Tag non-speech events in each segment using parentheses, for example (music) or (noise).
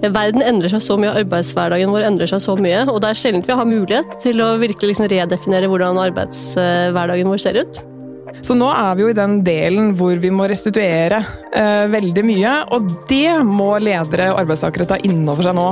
Verden endrer seg så mye, arbeidshverdagen vår endrer seg så mye, og det er sjelden vi har mulighet til å virkelig liksom redefinere hvordan arbeidshverdagen vår ser ut. Så nå er vi jo i den delen hvor vi må restituere eh, veldig mye, og det må ledere og arbeidstakere ta innover seg nå.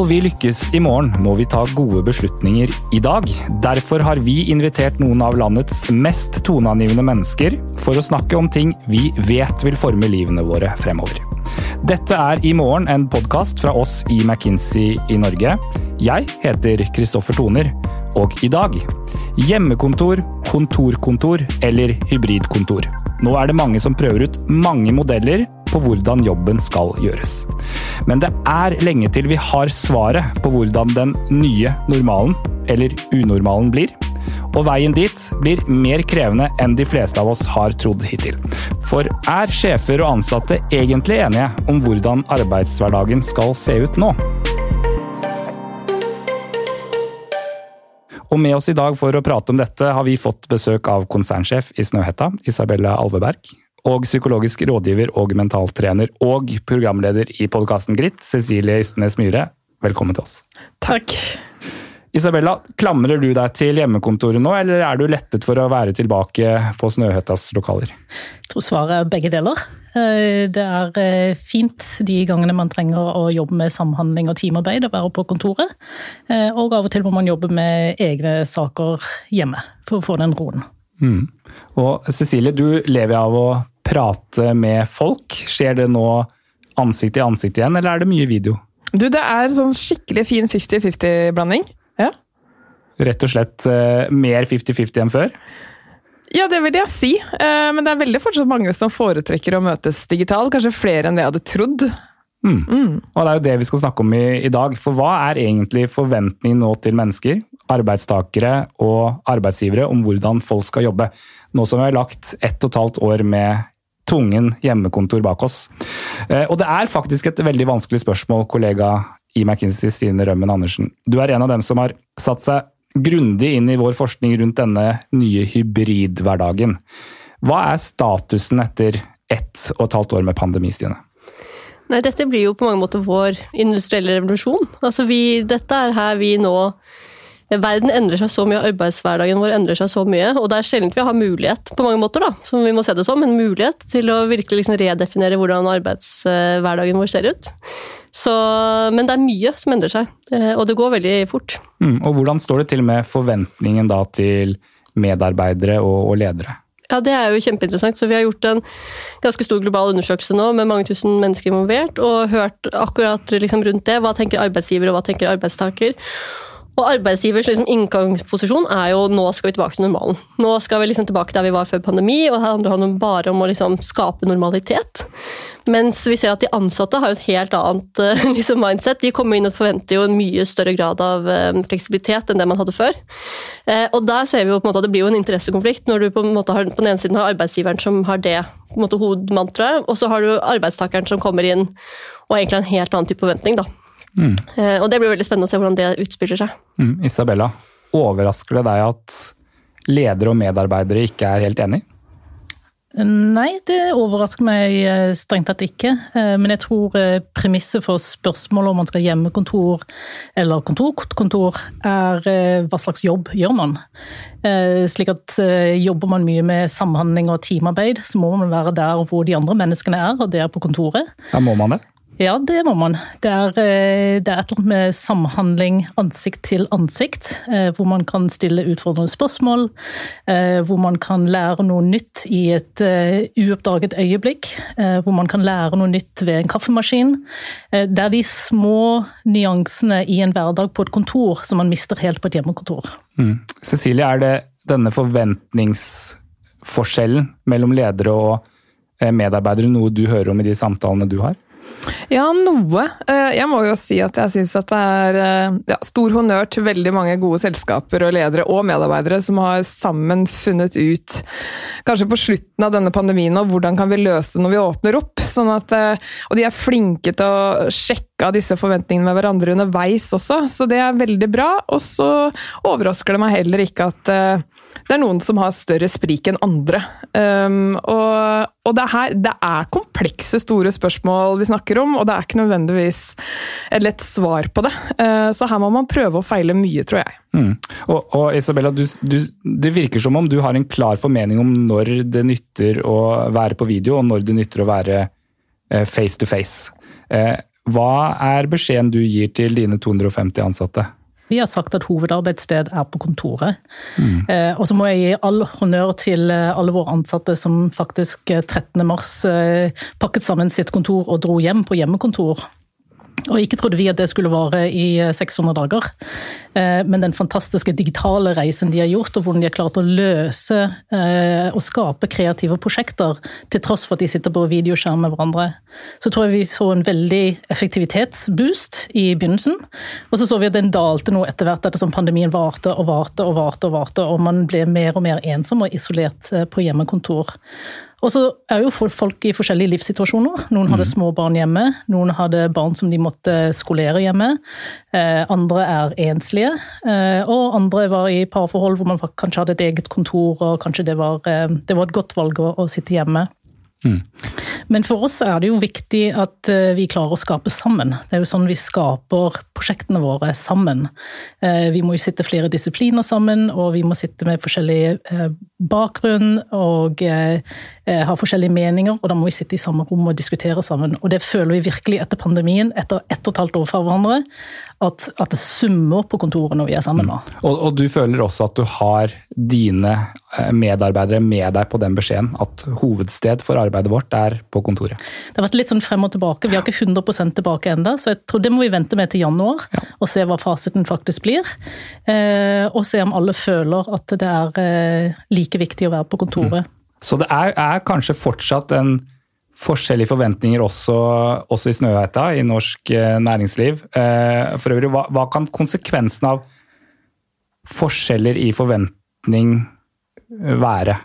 Skal vi lykkes i morgen, må vi ta gode beslutninger i dag. Derfor har vi invitert noen av landets mest toneangivende mennesker for å snakke om ting vi vet vil forme livene våre fremover. Dette er I morgen, en podkast fra oss i McKinsey i Norge. Jeg heter Kristoffer Toner, og i dag hjemmekontor, kontorkontor eller hybridkontor. Nå er det mange som prøver ut mange modeller på hvordan jobben skal gjøres. Men det er lenge til vi har svaret på hvordan den nye normalen, eller unormalen, blir. Og veien dit blir mer krevende enn de fleste av oss har trodd hittil. For er sjefer og ansatte egentlig enige om hvordan arbeidshverdagen skal se ut nå? Og med oss i dag for å prate om dette har vi fått besøk av konsernsjef i Snøhetta, Isabella Alveberg og psykologisk rådgiver og mentaltrener og programleder i podkasten Gritt, Cecilie Ystenes Myhre. Velkommen til oss. Takk. Isabella, klamrer du deg til hjemmekontoret nå, eller er du lettet for å være tilbake på Snøhøttas lokaler? Jeg tror svaret er begge deler. Eh, det er eh, fint de gangene man trenger å jobbe med samhandling og teamarbeid, å være på kontoret. Eh, og av og til må man jobbe med egne saker hjemme for å få den roen. Mm. Og Cecilie, du lever av å prate med folk. Skjer det nå ansikt til ansikt igjen, eller er det mye video? Du, det er sånn skikkelig fin 50-50-blanding. Ja. Rett og slett uh, mer 50-50 enn før? Ja, det vil jeg si. Uh, men det er veldig fortsatt mange som foretrekker å møtes digitalt. Kanskje flere enn det jeg hadde trodd. Mm. Mm. Og det er jo det vi skal snakke om i, i, dag. For hva er egentlig forventningen nå til mennesker, arbeidstakere og arbeidsgivere om hvordan folk skal jobbe? Nå som vi har lagt ett og et halvt år med tvungen hjemmekontor bak oss. Eh, og det er faktisk et veldig vanskelig spørsmål, kollega i McKinsey, Stine Rømmen Andersen. Du er en av dem som har satt seg grundig inn i vår forskning rundt denne nye hybridhverdagen. Hva er statusen etter ett og et halvt år med pandemi, Stine? Nei, dette blir jo på mange måter vår industrielle revolusjon. Altså vi, dette er her vi nå Verden endrer seg så mye, arbeidshverdagen vår endrer seg så mye, og det er sjelden vi har mulighet, på mange måter, da, som vi må se det som, en mulighet til å virkelig liksom redefinere hvordan arbeidshverdagen vår ser ut. Så, men det er mye som endrer seg, eh, og det går veldig fort. Mm, og Hvordan står det til med forventningen da til medarbeidere og, og ledere? Ja, Det er jo kjempeinteressant. Så Vi har gjort en ganske stor global undersøkelse nå med mange tusen mennesker involvert, og hørt akkurat liksom rundt det. Hva tenker arbeidsgiver, og hva tenker arbeidstaker? Og arbeidsgivers liksom inngangsposisjon er jo nå skal vi tilbake til normalen. Nå skal vi liksom tilbake der vi var før pandemi, og det handler bare om å liksom skape normalitet. Mens vi ser at de ansatte har et helt annet uh, (laughs) liksom mindset. De kommer inn og forventer jo en mye større grad av uh, fleksibilitet enn det man hadde før. Uh, og der ser vi jo på en måte at det blir jo en interessekonflikt når du på en måte har, på den ene siden har arbeidsgiveren som har det på en måte hovedmantraet, og så har du arbeidstakeren som kommer inn og egentlig har en helt annen type forventning. da. Mm. Og det blir veldig spennende å se hvordan det utspiller seg. Mm. Isabella, overrasker det deg at ledere og medarbeidere ikke er helt enig? Nei, det overrasker meg eh, strengt tatt ikke. Eh, men jeg tror eh, premisset for spørsmålet om man skal hjemmekontor eller kontorkontor, er hva slags jobb gjør man? Slik at jobber man mye med samhandling og teamarbeid, så må man være der hvor de andre menneskene er, og det er på kontoret. Da Må man det? Ja, det må man. Det er, eh, det er et eller annet med samhandling ansikt til ansikt, eh, hvor man kan stille utfordrende spørsmål, eh, hvor man kan lære noe nytt i et uoppdaget øyeblikk, hvor man kan lære noe nytt ved en kaffemaskin. Det er de små nyansene i en hverdag på et kontor som man mister helt på et hjemmekontor. Mm. Cecilie, er det denne forventningsforskjellen mellom ledere og medarbeidere noe du hører om i de samtalene du har? Ja, noe. Eh, jeg må jo si at jeg syns at det er eh, ja, stor honnør til veldig mange gode selskaper og ledere og medarbeidere som har sammen funnet ut, kanskje på slutten av denne pandemien, og hvordan kan vi løse det når vi åpner opp. Sånn at, eh, og de er flinke til å sjekke sjekka disse forventningene med hverandre underveis også, så det er veldig bra. Og så overrasker det meg heller ikke at uh, det er noen som har større sprik enn andre. Um, og, og det, er, det, er, komplekse, store spørsmål vi snakker om, og det er ikke nødvendigvis et lett svar på det. Uh, så her må man prøve og feile mye, tror jeg. Mm. Og, og, Isabella, du, du, det virker som om du har en klar formening om når det nytter å være på video, og når det nytter å være uh, face to face. Uh, hva er beskjeden du gir til dine 250 ansatte? Vi har sagt at hovedarbeidssted er på kontoret. Mm. Eh, og så må jeg gi all honnør til eh, alle våre ansatte som faktisk 13.3 eh, pakket sammen sitt kontor og dro hjem på hjemmekontor. Og ikke trodde vi at det skulle vare i 600 eh, dager. Eh, men den fantastiske digitale reisen de har gjort, og hvordan de har klart å løse eh, og skape kreative prosjekter til tross for at de sitter på videoskjerm med hverandre, så tror jeg vi så en veldig effektivitetsboost i begynnelsen. Og så så vi at den dalte noe etter hvert ettersom pandemien varte og varte og varte, og varte, og man ble mer og mer ensom og isolert på hjemmekontor. Og så er jo folk i forskjellige livssituasjoner. Noen hadde mm. små barn hjemme, noen hadde barn som de måtte skolere hjemme. Eh, andre er enslige, eh, og andre var i parforhold hvor man kanskje hadde et eget kontor, og kanskje det var, eh, det var et godt valg å, å sitte hjemme. Mm. Men for oss er det jo viktig at eh, vi klarer å skape sammen. Det er jo sånn vi skaper prosjektene våre sammen. Eh, vi må jo sitte flere disipliner sammen, og vi må sitte med forskjellig eh, bakgrunn og ha forskjellige meninger, og da må vi sitte i samme rom og diskutere sammen. Og det føler vi virkelig etter pandemien, etter ett og et halvt år fra hverandre, at, at, det summer på kontoret når vi er sammen nå. Mm. Og, og, du føler også at du har dine medarbeidere med deg på den beskjeden? At hovedsted for arbeidet vårt er på kontoret? Det har vært litt sånn frem og tilbake. Vi har ikke 100% tilbake ennå, så jeg tror det må vi vente med til januar. Ja. Og se hva fasiten faktisk blir. Eh, og se om alle føler at det er eh, like viktig å være på kontoret. Mm. Så det er, er kanskje fortsatt en forskjellige forventninger også, også i Snøheita, i norsk eh, næringsliv. Eh, for øvrig, hva, hva kan konsekvensen av forskjeller i forventning være?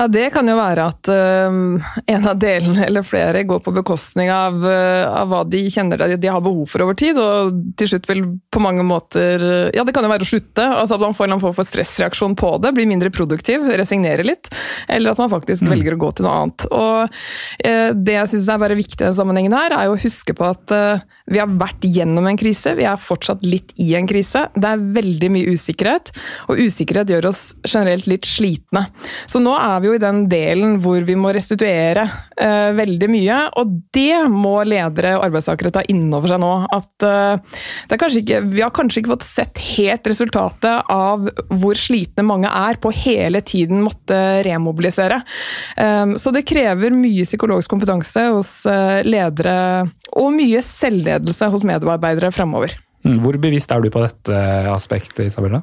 Ja, Det kan jo være at uh, en av delene eller flere går på bekostning av, uh, av hva de kjenner de, de har behov for over tid, og til slutt vil på mange måter Ja, det kan jo være å slutte, altså at man får en form for stressreaksjon på det, blir mindre produktiv, resignerer litt, eller at man faktisk mm. velger å gå til noe annet. Og uh, Det jeg syns er bare viktig i denne sammenhengen her, er jo å huske på at vi har vært gjennom en krise, vi er fortsatt litt i en krise. Det er veldig mye usikkerhet, og usikkerhet gjør oss generelt litt slitne. Så nå er vi jo i den delen hvor vi må restituere uh, veldig mye, og det må ledere og arbeidstakere ta inn over seg nå. At uh, ikke, vi har kanskje ikke fått sett helt resultatet av hvor slitne mange er på hele tiden måtte remobilisere. Um, så det krever mye psykologisk kompetanse hos uh, ledere, og mye selvledelse hos medarbeidere fremover. Mm, hvor bevisst er du på dette aspektet, Isabella?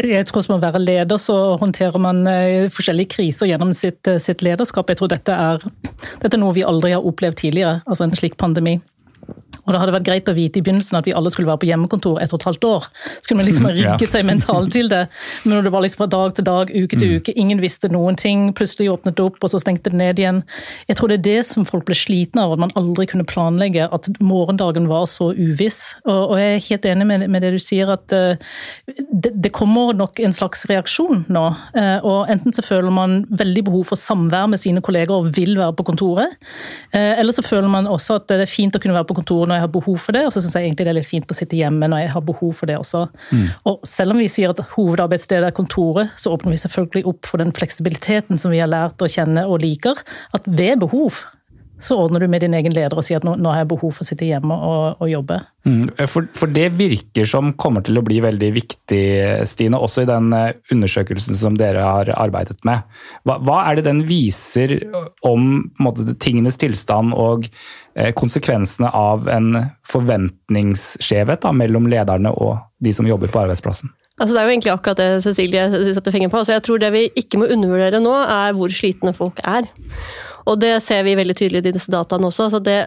Jeg tror Som å være leder så håndterer man eh, forskjellige kriser gjennom sitt, eh, sitt lederskap. Jeg tror dette er, dette er noe vi aldri har opplevd tidligere, altså en slik pandemi. Og det hadde vært greit å vite i begynnelsen at vi alle skulle være på hjemmekontor et og et halvt år. Så kunne man liksom ha (laughs) rigget seg mentalt til det. Men når det var liksom fra dag til dag, uke til mm. uke, ingen visste noen ting, plutselig åpnet det opp, og så stengte det ned igjen. Jeg tror det er det som folk ble slitne av, at man aldri kunne planlegge, at morgendagen var så uviss. Og, jeg er helt enig med, det du sier, at eh, det, kommer nok en slags reaksjon nå. Eh, og enten så føler man veldig behov for samvær med sine kolleger og vil være på kontoret, eh, eller så føler man også at det er fint å kunne være på kontoret når jeg har behov for det, og så syns jeg egentlig det er litt fint å sitte hjemme når jeg har behov for det også. Mm. Og selv om vi sier at hovedarbeidsstedet er kontoret, så åpner vi selvfølgelig opp for den fleksibiliteten som vi har lært å kjenne og liker. At ved behov så ordner du med din egen leder og sier at nå, nå har jeg behov for å sitte hjemme og, og jobbe. Mm, for, for, det virker som kommer til å bli veldig viktig, Stine, også i den eh, undersøkelsen som dere har arbeidet med. Hva, hva er det den viser om måte, tingenes tilstand og eh, konsekvensene av en forventningsskjevhet da, mellom lederne og de som jobber på arbeidsplassen? Altså, det er jo egentlig akkurat det Cecilie setter fingeren på. Altså, jeg tror Det vi ikke må undervurdere nå, er hvor slitne folk er. Og det ser vi veldig tydelig i disse dataene også. Altså det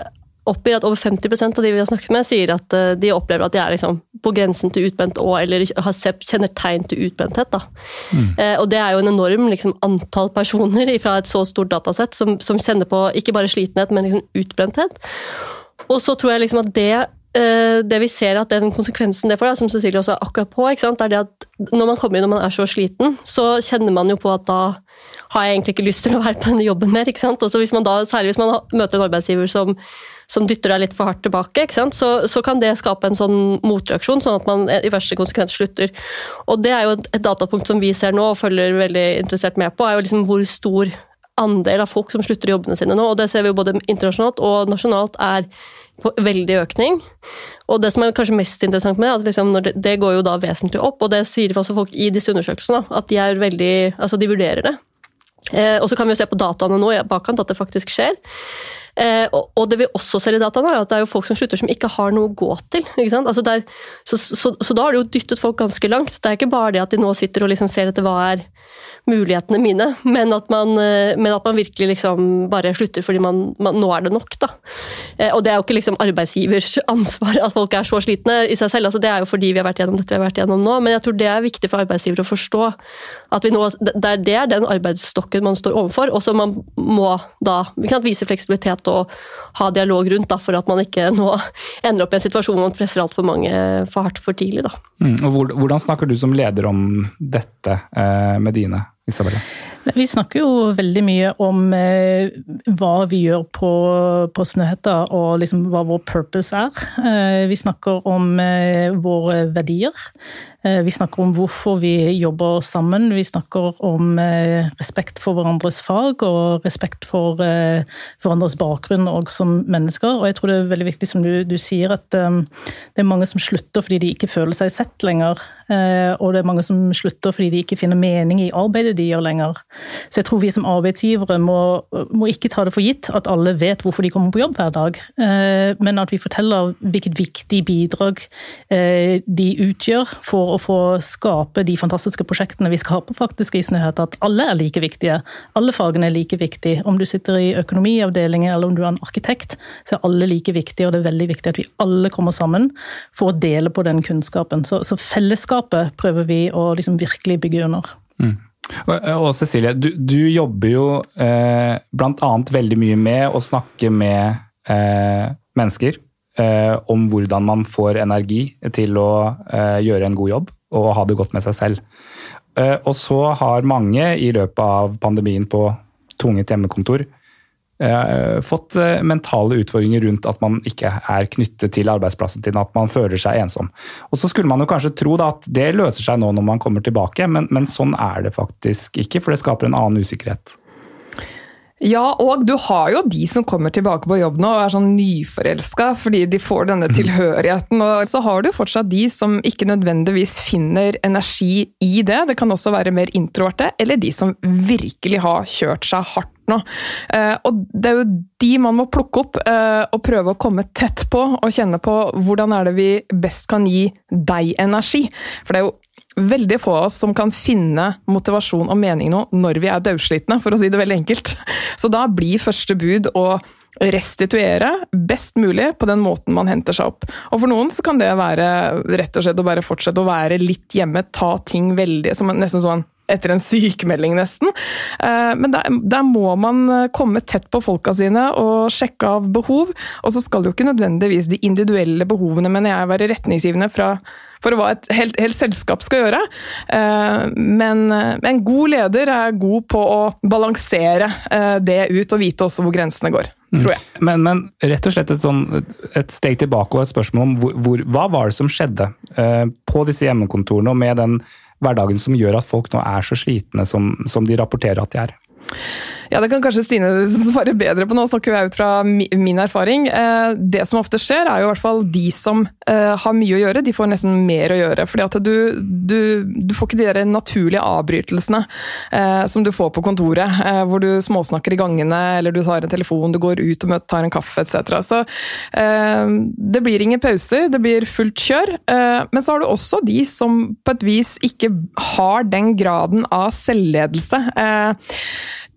oppgir at over 50% av de vi har snakket med, sier at eh, de opplever at de er liksom på grensen til utbrent og eller har sett, kjenner tegn til utbrenthet. Mm. Eh, og det er jo en enorm liksom, antall personer (laughs) fra et så stort datasett som, som, kjenner på ikke bare slitenhet, men liksom utbrenthet. Og så tror jeg liksom at det eh, det vi ser at den konsekvensen det får, som Cecilie også er akkurat på, er det at når man kommer inn og man er så sliten, så kjenner man jo på at da har jeg egentlig ikke lyst til å være på denne jobben mer. ikke sant? Også hvis man da, Særlig hvis man møter en arbeidsgiver som, som dytter deg litt for hardt tilbake, ikke sant? Så, så, kan det skape en sånn motreaksjon, sånn at man i verste konsekvens slutter. Og Det er jo et, datapunkt som vi ser nå og følger veldig interessert med på, er jo liksom hvor stor andel av folk som slutter jobbene sine nå. og Det ser vi jo både internasjonalt og nasjonalt er på veldig økning. Og det som er kanskje mest interessant med det, at liksom det, det, går jo da vesentlig opp, og det sier også folk i disse undersøkelsene, at de er veldig, altså de vurderer det. Eh, og så kan vi jo se på dataene nå i bakkant at det faktisk skjer. Eh, og, det vi også ser i dataene, er at det er jo folk som slutter som ikke har noe å gå til. Altså der, så, så, så, da har det jo dyttet folk ganske langt. Det er ikke bare det at de nå sitter og liksom ser etter hva er mulighetene mine, men at man, eh, men at man virkelig liksom bare slutter fordi man, man, nå er det nok. Da. Eh, og det er jo ikke liksom arbeidsgivers (laughs) ansvar at folk er så slitne i seg selv, altså det er jo fordi vi har vært gjennom dette vi har vært gjennom nå, men jeg tror det er viktig for arbeidsgivere å forstå at nå, det er den arbeidsstokken man står overfor, og som man må da vise fleksibilitet og ha dialog rundt da, for at man ikke nå ender opp i en situasjon hvor man presser altfor mange for hardt for tidlig. Da. Mm, og hvordan snakker du som leder om dette eh, med dine? Isabella? Vi snakker jo veldig mye om eh, hva vi gjør på, på Snøhetta, og liksom hva vår purpose er. Eh, vi snakker om våre verdier. Eh, vi snakker om hvorfor vi jobber sammen. Vi snakker om eh, respekt for hverandres fag og respekt for eh, hverandres bakgrunn og som mennesker. Og jeg tror det er veldig viktig, som du, du sier, at det er mange som slutter fordi de ikke føler seg sett lenger. Og det er mange som slutter fordi de ikke finner mening i arbeidet de gjør lenger. Så jeg tror vi som arbeidsgivere må, må ikke ta det for gitt at alle vet hvorfor de kommer på jobb hver dag, men at vi forteller hvilket viktig bidrag de utgjør for å få skape de fantastiske prosjektene vi skaper faktisk i Snøhett, at alle er like viktige. Alle fagene er like viktige. Om du sitter i økonomiavdelingen eller om du er en arkitekt, så er alle like viktige, og det er veldig viktig at vi alle kommer sammen for å dele på den kunnskapen. Så, så fellesskapet prøver vi å liksom virkelig bygge under. Mm. Og Cecilie, du, du jobber jo eh, bl.a. veldig mye med å snakke med eh, mennesker eh, om hvordan man får energi til å eh, gjøre en god jobb og ha det godt med seg selv. Eh, og så har mange i løpet av pandemien på tvunget hjemmekontor eh, fått eh, mentale utfordringer rundt at man ikke er knyttet til arbeidsplassen sin, at man føler seg ensom. Og så skulle man jo kanskje tro at det løser seg nå når man kommer tilbake, men, men sånn er det faktisk ikke, for det skaper en annen usikkerhet. Ja, og du har jo de som kommer tilbake på jobb nå og er sånn nyforelska fordi de får denne mhm. tilhørigheten. Og så har du fortsatt de som ikke nødvendigvis finner energi i det. Det kan også være mer introverte, eller de som virkelig har kjørt seg hardt nå. Eh, og det er jo de man må plukke opp eh, og prøve å komme tett på og kjenne på hvordan er det vi best kan gi deg energi. For det er jo veldig få av oss som kan finne motivasjon og mening nå når vi er dødslitne, for å si det veldig enkelt. Så da blir første bud å restituere best mulig på den måten man henter seg opp. Og for noen så kan det være rett og slett å bare fortsette å være litt hjemme, ta ting veldig som nesten sånn etter en sykemelding, nesten. Eh, men der, der, må man komme tett på folka sine og sjekke av behov. Og så skal jo ikke nødvendigvis de individuelle behovene mener jeg, være retningsgivende fra for hva et helt, helt selskap skal gjøre. Eh, men en god leder er god på å balansere eh, det ut, og vite også hvor grensene går. Tror jeg. Mm. Men, men, rett og slett et, sånn, et, steg tilbake og et spørsmål om hvor, hvor, hva var det som skjedde eh, på disse hjemmekontorene og med den hverdagen som gjør at folk nå er så slitne som, som de rapporterer at de er? Ja, Det kan kanskje Stine svare bedre på, nå snakker jeg ut fra min erfaring. Eh, det som ofte skjer, er jo i hvert fall de som eh, har mye å gjøre, de får nesten mer å gjøre. fordi at du, du, du får ikke de der naturlige avbrytelsene eh, som du får på kontoret, hvor du småsnakker i gangene, eller du tar en telefon, du går ut og tar en kaffe etc. Så det blir ingen pauser, det blir fullt kjør. Men så har du også de som på et vis ikke har den graden av selvledelse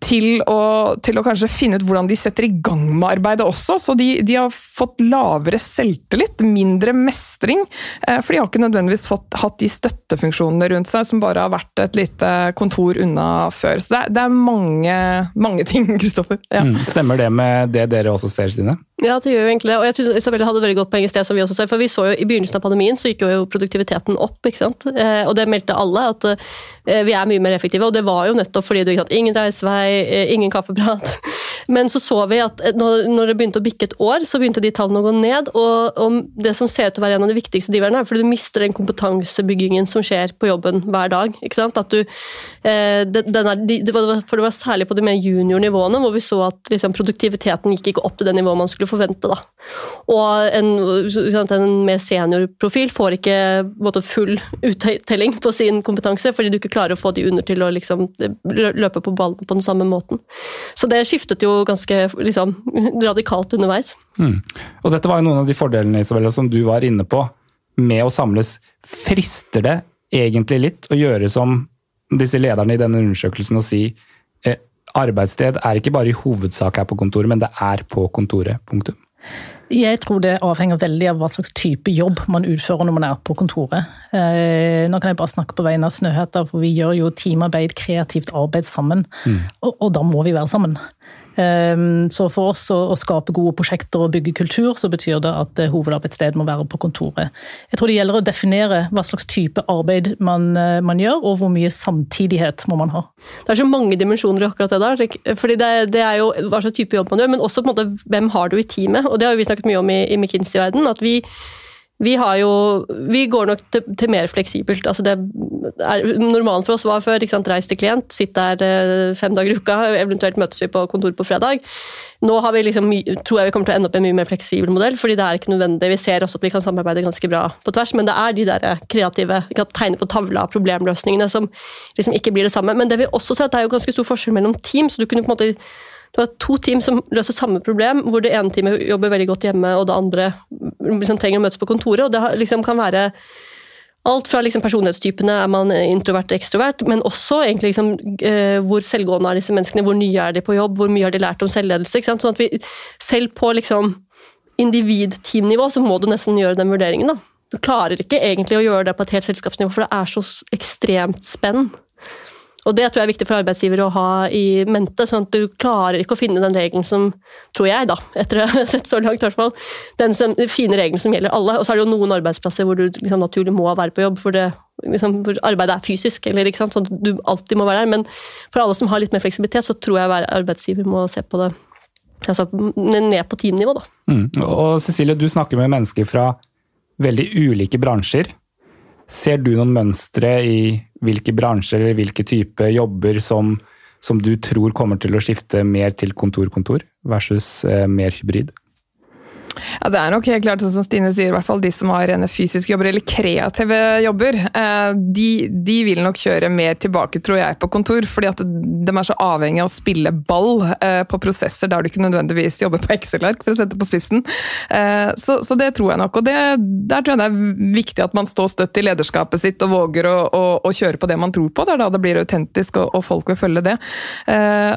til å, til å, kanskje finne ut hvordan de setter i gang med arbeidet også. Så de, de har fått lavere selvtillit, mindre mestring. Eh, for de har ikke nødvendigvis fått, hatt de støttefunksjonene rundt seg som bare har vært et lite kontor unna før. Så det er, det er mange, mange (laughs) ting, Kristoffer. Ja. Mm, stemmer det med det dere også ser, Stine? Ja, det gjør jo egentlig det. Og jeg synes Isabelle hadde et veldig godt poeng i sted, som vi også ser. For vi så jo i begynnelsen av pandemien så gikk jo produktiviteten opp, ikke sant. Eh, og det meldte alle, at vi er mye mer effektive. Og det var jo nettopp fordi du ikke hadde ingen reisevei, eh, ingen kaffeprat. Men så så vi at når, når, det begynte å bikke et år, så begynte de tallene å gå ned. Og, det som ser ut til å være en av de viktigste driverne, er fordi du mister den kompetansebyggingen som skjer på jobben hver dag. ikke sant? At du, eh, den er, det var, for det var særlig på de mer junior-nivåene hvor vi så at liksom, produktiviteten gikk ikke opp til det nivået man skulle forvente. da. Og en, en mer seniorprofil får ikke måte, full uttelling på sin kompetanse, fordi du ikke klarer å få de under til å liksom, løpe på ballen på den samme måten. Så det skiftet jo ganske liksom, (laughs) radikalt underveis. Mm. Og dette var jo noen av de fordelene Isabella, som du var inne på med å samles. Frister det egentlig litt å gjøre som disse lederne i denne undersøkelsen og si eh, arbeidssted er ikke bare i hovedsak her på kontoret, men det er på kontoret. Punktum. Jeg tror det avhenger veldig av hva slags type jobb man utfører når man er på kontoret. Eh, nå kan jeg bare snakke på vegne av Snøhetta, for vi gjør jo teamarbeid, kreativt arbeid sammen. Mm. Og, og, da må vi være sammen. Ehm, så for oss å, skape gode prosjekter og bygge kultur, så betyr det at eh, hovedarbeidsstedet må være på kontoret. Jeg tror det gjelder å definere hva slags type arbeid man, eh, man gjør, og hvor mye samtidighet må man ha. Det er så mange dimensjoner i akkurat det der. fordi det, det, er jo hva slags type jobb man gjør, men også på en måte hvem har du i teamet. Og det har vi snakket mye om i, i McKinsey-verdenen. at vi vi, har jo, vi går nok til, til mer fleksibelt. Altså det er, normalen for oss var før ikke sant, reis til klient, sitt der eh, fem dager i uka, eventuelt møtes vi på kontor på fredag. Nå har vi liksom, tror jeg vi kommer til å ende opp i en mye mer fleksibel modell, fordi det er ikke nødvendig. Vi ser også at vi kan samarbeide ganske bra på tvers, men det er de der kreative, vi kan tegne på tavla, problemløsningene som liksom ikke blir det samme. Men det vi også ser, at det er jo ganske stor forskjell mellom team, så du kunne på en måte du har to team som løser samme problem, hvor det ene teamet jobber veldig godt hjemme, og det andre liksom trenger å møtes på kontoret. og Det liksom kan være alt fra liksom personlighetstypene, er man introvert og ekstrovert, men også egentlig liksom, eh, hvor selvgående er disse menneskene, hvor nye er de på jobb, hvor mye har de lært om selvledelse. Sånn at vi, selv på liksom, individ-teamnivå så må du nesten gjøre den vurderingen. da. Du klarer ikke egentlig å gjøre det på et helt selskapsnivå, for det er så ekstremt spenn. Og Det tror jeg er viktig for arbeidsgiver å ha i mente, sånn at du klarer ikke å finne den regelen som, tror jeg, da, etter å ha (laughs) sett så langt, i hvert fall, den som, fine regelen som gjelder alle. Og så er det jo noen arbeidsplasser hvor du liksom, naturlig må være på jobb, for det, liksom, arbeidet er fysisk, eller ikke sant, sånn at du alltid må være der. Men for alle som har litt mer fleksibilitet, så tror jeg hver arbeidsgiver må se på det altså, ned på teamnivå. da. Mm. Og Cecilie, du snakker med mennesker fra veldig ulike bransjer. Ser du noen mønstre i hvilke bransjer eller hvilke type jobber som, som du tror kommer til å skifte mer til kontor-kontor versus eh, mer hybrid? Ja, Det er nok helt klart som Stine sier, i hvert fall de som har rene fysiske jobber eller kreative jobber. Eh, de, de, vil nok kjøre mer tilbake, tror jeg, på kontor. fordi at de er så avhengig av å spille ball eh, på prosesser der du ikke nødvendigvis jobber på Excel-ark, for å sette på spissen. Eh, så, så, det tror jeg nok. Og det, der tror jeg det er viktig at man står støtt i lederskapet sitt og våger å, å, å kjøre på det man tror på. Det er da det blir autentisk, og, og folk vil følge det.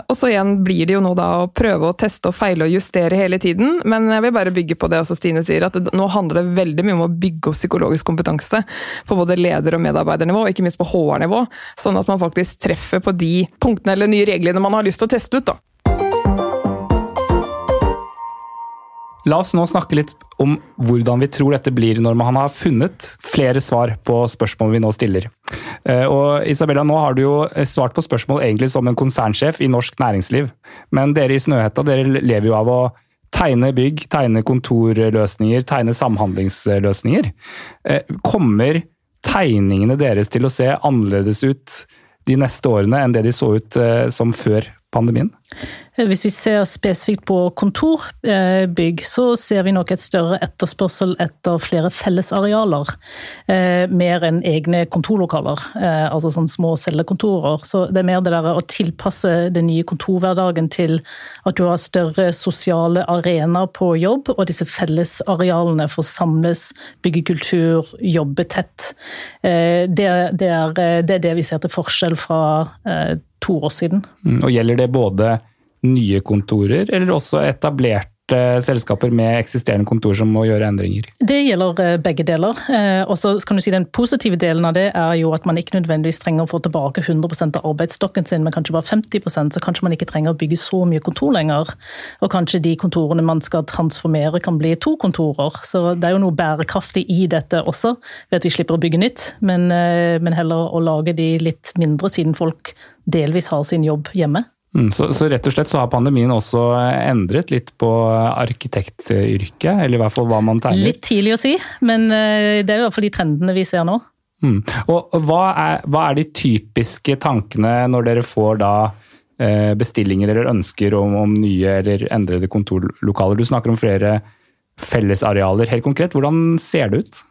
Og så igjen blir det jo nå da å prøve å teste og feile og justere hele tiden, men jeg vil bare bygge bygger på det også Stine sier, at det, nå handler det veldig mye om å bygge opp psykologisk kompetanse på både leder- og medarbeidernivå, og ikke minst på HR-nivå, sånn at man faktisk treffer på de punktene eller nye reglene man har lyst til å teste ut. da. La oss nå snakke litt om hvordan vi tror dette blir når man har funnet flere svar på spørsmål vi nå stiller. Eh, og Isabella, nå har du jo svart på spørsmål egentlig som en konsernsjef i norsk næringsliv. Men dere i Snøhetta dere lever jo av å tegne bygg, tegne kontorløsninger, tegne samhandlingsløsninger. Eh, kommer tegningene deres til å se annerledes ut de neste årene enn det de så ut eh, som før pandemien? Eh, hvis vi ser spesifikt på kontorbygg, så ser vi nok et større etterspørsel etter flere fellesarealer. Eh, mer enn egne kontorlokaler, eh, altså sånn små cellekontorer. Så det er mer det der å tilpasse den nye kontorhverdagen til at du har større sosiale arenaer på jobb, og disse fellesarealene for å samles, bygge kultur, jobbe tett. Det, er, det er det vi ser til forskjell fra to år siden. Mm, og Gjelder det både nye kontorer, eller også etablerte selskaper med eksisterende kontor som må gjøre endringer? Det gjelder eh, begge deler. Eh, og så kan du si Den positive delen av det er jo at man ikke nødvendigvis trenger å få tilbake 100% av arbeidsstokken sin, men kanskje bare 50% så kanskje man ikke trenger å bygge så mye kontor lenger. Og kanskje de kontorene man skal transformere kan bli to kontorer. Så det er jo noe bærekraftig i dette også, ved at vi slipper å bygge nytt, men, eh, men heller å lage de litt mindre, siden folk delvis har sin jobb hjemme. Mm, så, så, rett og slett så har pandemien også endret litt på arkitektyrket, eller i hvert fall hva man tegner? Litt tidlig å si, men eh, det er i hvert fall de trendene vi ser nå. Mm. Og hva er, hva er, de typiske tankene når dere får da eh, bestillinger eller ønsker om, om nye eller endrede kontorlokaler? Du snakker om flere fellesarealer. Helt konkret, hvordan ser det ut?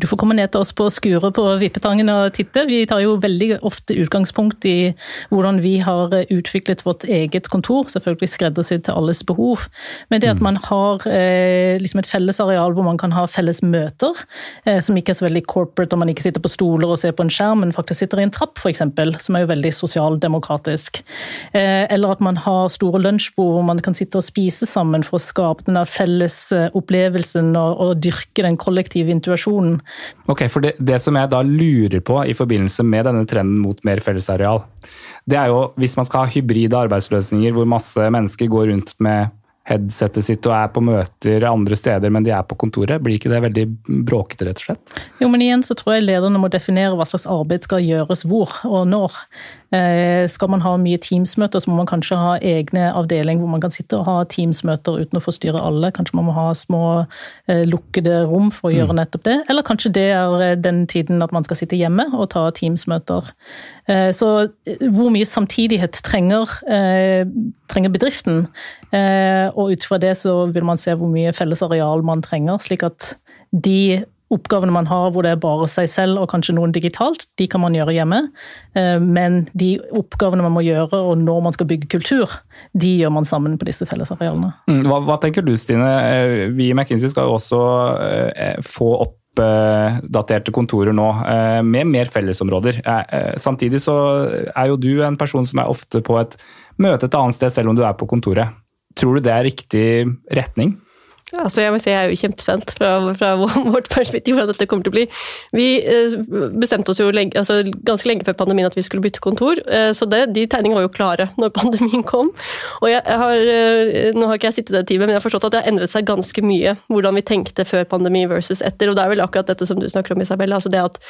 Du får komme ned til oss på skuret på Vippetangen og titte. Vi tar jo veldig ofte utgangspunkt i hvordan vi har utviklet vårt eget kontor, selvfølgelig skreddersydd til alles behov. Men det at mm. man har eh, liksom et fellesareal hvor man kan ha felles møter, eh, som ikke er så veldig corporate, og man ikke sitter på stoler og ser på en skjerm, men faktisk sitter i en trapp f.eks., som er jo veldig sosialdemokratisk. Eh, eller at man har store lunsjbord hvor man kan sitte og spise sammen for å skape den felles eh, opplevelsen og, og dyrke den kollektive intuasjonen Ok, for det, det, som jeg da lurer på i forbindelse med denne trenden mot mer fellesareal, det er jo hvis man skal ha hybride arbeidsløsninger hvor masse mennesker går rundt med headsetet sitt og er på møter andre steder, men de er på kontoret. Blir ikke det veldig bråkete, rett og slett? Jo, men igjen så tror jeg lederne må definere hva slags arbeid skal gjøres hvor og når. Eh, skal man ha mye Teams-møter, så må man kanskje ha egne avdeling hvor man kan sitte og ha Teams-møter uten å forstyrre alle. Kanskje man må ha små eh, lukkede rom for å gjøre mm. nettopp det. Eller kanskje det er eh, den tiden at man skal sitte hjemme og ta Teams-møter. Så hvor mye samtidighet trenger, trenger bedriften? Og ut fra det så vil man se hvor mye felles areal man trenger, slik at de oppgavene man har hvor det er bare seg selv og kanskje noen digitalt, de kan man gjøre hjemme. Eh, men de oppgavene man må gjøre og når man skal bygge kultur, de gjør man sammen på disse fellesarealene. Mm, hva, hva tenker du Stine? Eh, vi i McKinsey skal jo også eh, få opp daterte kontorer nå med mer fellesområder. Samtidig så er jo du en person som er ofte på et møte et annet sted selv om du er på kontoret. Tror du det er riktig retning? Altså jeg si jeg er jo kjempespent fra, fra, (laughs) vårt perspektiv hvordan dette kommer til å bli. Vi eh, bestemte oss jo lenge, altså ganske lenge før pandemien at vi skulle bytte kontor, eh, så det, de tegningene var jo klare (laughs) når pandemien kom. Og jeg, jeg har, eh, Nå har ikke jeg sittet i det teamet, men jeg har forstått at det har endret seg ganske mye hvordan vi tenkte før pandemi versus etter. og Det er vel akkurat dette som du snakker om, Isabel. altså det at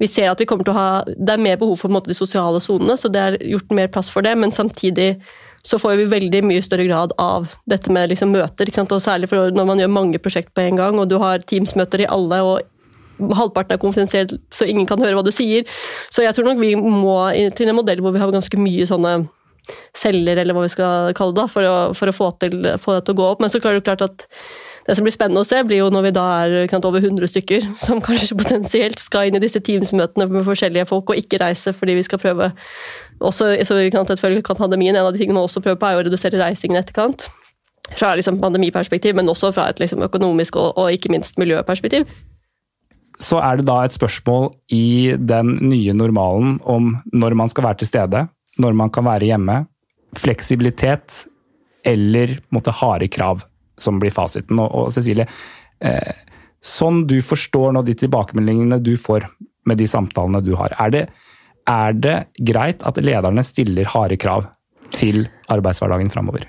Vi ser at vi kommer til å ha, det er mer behov for måte, de sosiale sonene, så det er gjort mer plass for det, men samtidig så får vi veldig mye større grad av dette med liksom møter. og Særlig når man gjør mange prosjekt på en gang, og du har Teams-møter i alle. og Halvparten er konfidensielt, så ingen kan høre hva du sier. Så jeg tror nok vi må til en modell hvor vi har ganske mye sånne celler, eller hva vi skal kalle det, for å, for å få, til, få, det til å gå opp. Men så er det klart at det som blir spennende å se, blir jo når vi da er over 100 stykker (laughs) som kanskje potensielt skal inn i disse Teams-møtene med forskjellige folk og ikke reise fordi vi skal prøve også, så vi kan kan pandemien, En av de tingene vi også prøver på, er å redusere reisingen i etterkant. Fra liksom pandemiperspektiv, men også fra et liksom økonomisk og, og ikke minst miljøperspektiv. Så er det da et spørsmål i den nye normalen om når man skal være til stede, når man kan være hjemme, fleksibilitet eller måtte harde krav som blir fasiten. Og, og Cecilie, eh, sånn du forstår nå de tilbakemeldingene du får med de samtalene du har, er det, er det greit at lederne stiller harde krav til arbeidshverdagen framover?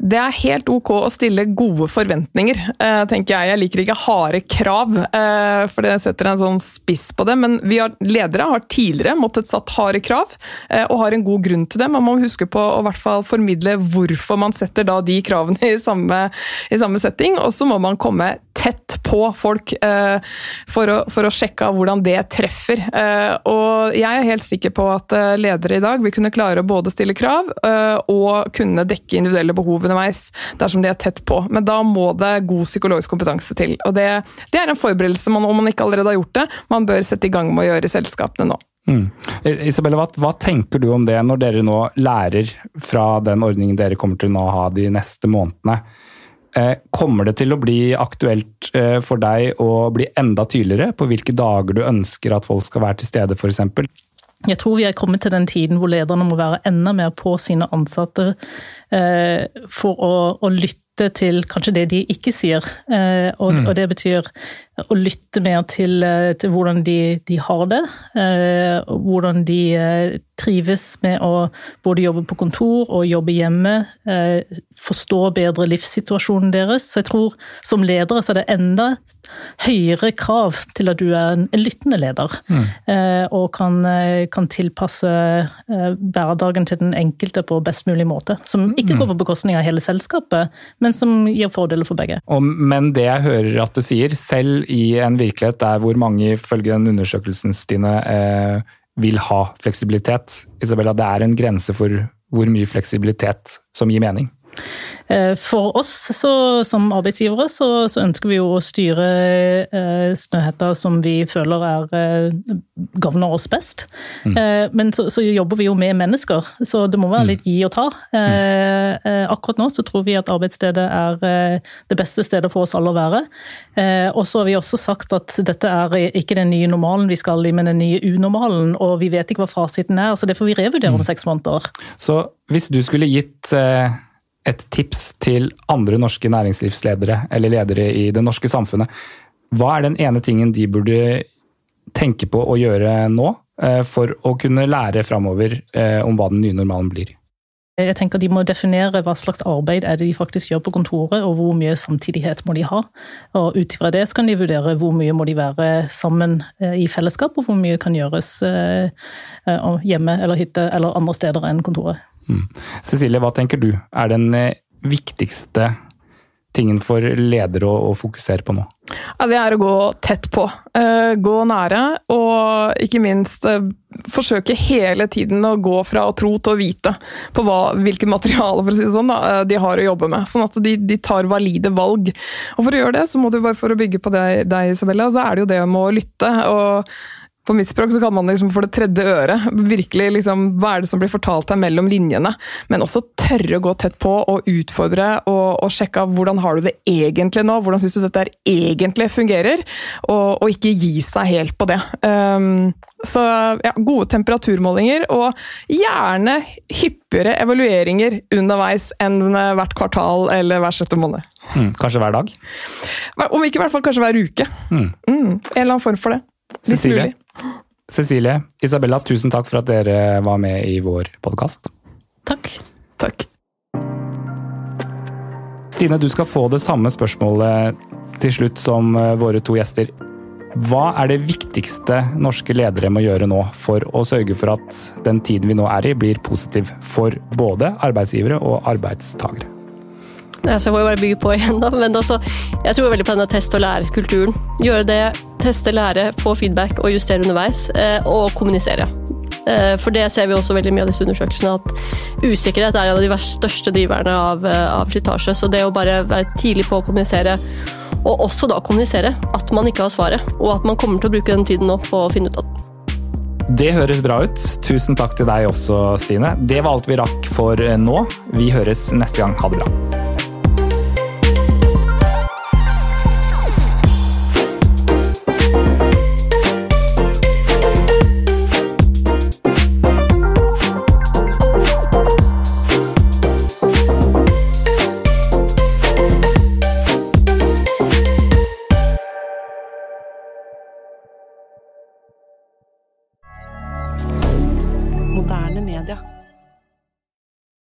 Det er helt ok å stille gode forventninger, eh, tenker jeg. Jeg liker ikke harde krav, eh, for det setter en sånn spiss på det. Men vi har, ledere har tidligere måttet satt harde krav, eh, og har en god grunn til det. Man må huske på å hvert fall formidle hvorfor man setter da de kravene i samme, i samme setting. Og så må man komme tett på folk for å, for å sjekke av hvordan det treffer. Og jeg er helt sikker på at ledere i dag vil kunne klare å både stille krav og kunne dekke individuelle behov underveis dersom de er tett på. Men da må det god psykologisk kompetanse til. Og det, det er en forberedelse man, om man ikke allerede har gjort det, man bør sette i gang med å gjøre i selskapene nå. Mm. Isabelle, hva, hva, tenker du om det når dere nå lærer fra den ordningen dere kommer til å ha de neste månedene? Eh, kommer det til å bli aktuelt eh, for deg å bli enda tydeligere på hvilke dager du ønsker at folk skal være til stede, f.eks.? Jeg tror vi er kommet til den tiden hvor lederne må være enda mer på sine ansatte eh, for å, å, lytte til kanskje det de ikke sier. Eh, og, mm. og, det betyr å lytte mer til, eh, til hvordan de, de, har det. Eh, hvordan de eh, trives med å både jobbe på kontor og jobbe hjemme. Eh, forstå bedre livssituasjonen deres. Så jeg tror som ledere så er det enda høyere krav til at du er en lyttende leder. Mm. Eh, og kan, kan tilpasse hverdagen til den enkelte på best mulig måte. Som ikke går mm. på bekostning av hele selskapet, men som gir fordeler for begge. Og, men det jeg hører at du sier, selv i en virkelighet der hvor mange, ifølge den undersøkelsen Stine, eh, vil ha fleksibilitet. Isabella, det er en grense for hvor mye fleksibilitet som gir mening. Eh, for oss så, som arbeidsgivere så, så, ønsker vi jo å styre eh, Snøhetta som vi føler er eh, gagner oss best. Mm. Eh, men så, så, jobber vi jo med mennesker, så det må være mm. litt gi og ta. Eh, eh, akkurat nå så tror vi at arbeidsstedet er det beste stedet for oss alle å være. og så har vi også sagt at dette er ikke den nye normalen vi skal i, men den nye unormalen. Og vi vet ikke hva fasiten er, så det får vi revurdere om mm. seks måneder. Så hvis du skulle gitt et tips til andre norske næringslivsledere eller ledere i det norske samfunnet. Hva er den ene tingen de burde tenke på å gjøre nå eh, for å kunne lære framover eh, om hva den nye normalen blir? Jeg tenker De må definere hva slags arbeid er det de faktisk gjør på kontoret, og hvor mye samtidighet må de ha. Og Ut fra det kan de vurdere hvor mye må de være sammen eh, i fellesskap, og hvor mye kan gjøres hjemme eller hytte eller andre steder enn kontoret. Mm. Cecilie, hva tenker du er den eh, viktigste tingen for ledere å, å fokusere på nå? Ja, det er å gå tett på. Uh, gå nære, og ikke minst uh, forsøke hele tiden å gå fra å tro til å vite på hva, hvilke materialer for å si det sånn, da, de har å jobbe med. Sånn at de, de, tar valide valg. Og For å gjøre det, så må du bare for å bygge på deg, deg Isabella, så er det jo det med å lytte. og på mitt språk så kan man liksom for det tredje øret virkelig liksom, Hva er det som blir fortalt deg mellom linjene? Men også tørre å gå tett på og utfordre og, og sjekke av hvordan har du det egentlig nå? Hvordan syns du dette egentlig fungerer? Og, og, ikke gi seg helt på det. Um, så ja, gode temperaturmålinger, og gjerne hyppigere evalueringer underveis enn hvert kvartal eller hver sjette måned. Mm, kanskje hver dag? Om ikke i hvert fall kanskje hver uke. Mm. Mm, en eller annen form for det. Cecilie, Cecilie, Isabella, tusen takk for at dere var med i vår podkast. Takk. Takk. Stine, du skal få det samme spørsmålet til slutt som eh, våre to gjester. Hva er det viktigste norske ledere må gjøre nå for å sørge for at den tiden vi nå er i, blir positiv for både arbeidsgivere og arbeidstakere? Altså, jeg får jo bare bygge på igjen, da. Men altså, jeg tror veldig på denne test og lære-kulturen. Gjøre det, teste, lære, få feedback og justere underveis. Eh, og kommunisere. Eh, for det ser vi også veldig mye av disse undersøkelsene, at usikkerhet er en av de største driverne av, eh, av slitasje. Så det å bare være tidlig på å kommunisere, og også da kommunisere at man ikke har svaret, og at man kommer til å bruke den tiden nå på å finne ut av det. Det høres bra ut. Tusen takk til deg også, Stine. Det var alt vi rakk for nå. Vi høres neste gang. Ha det bra.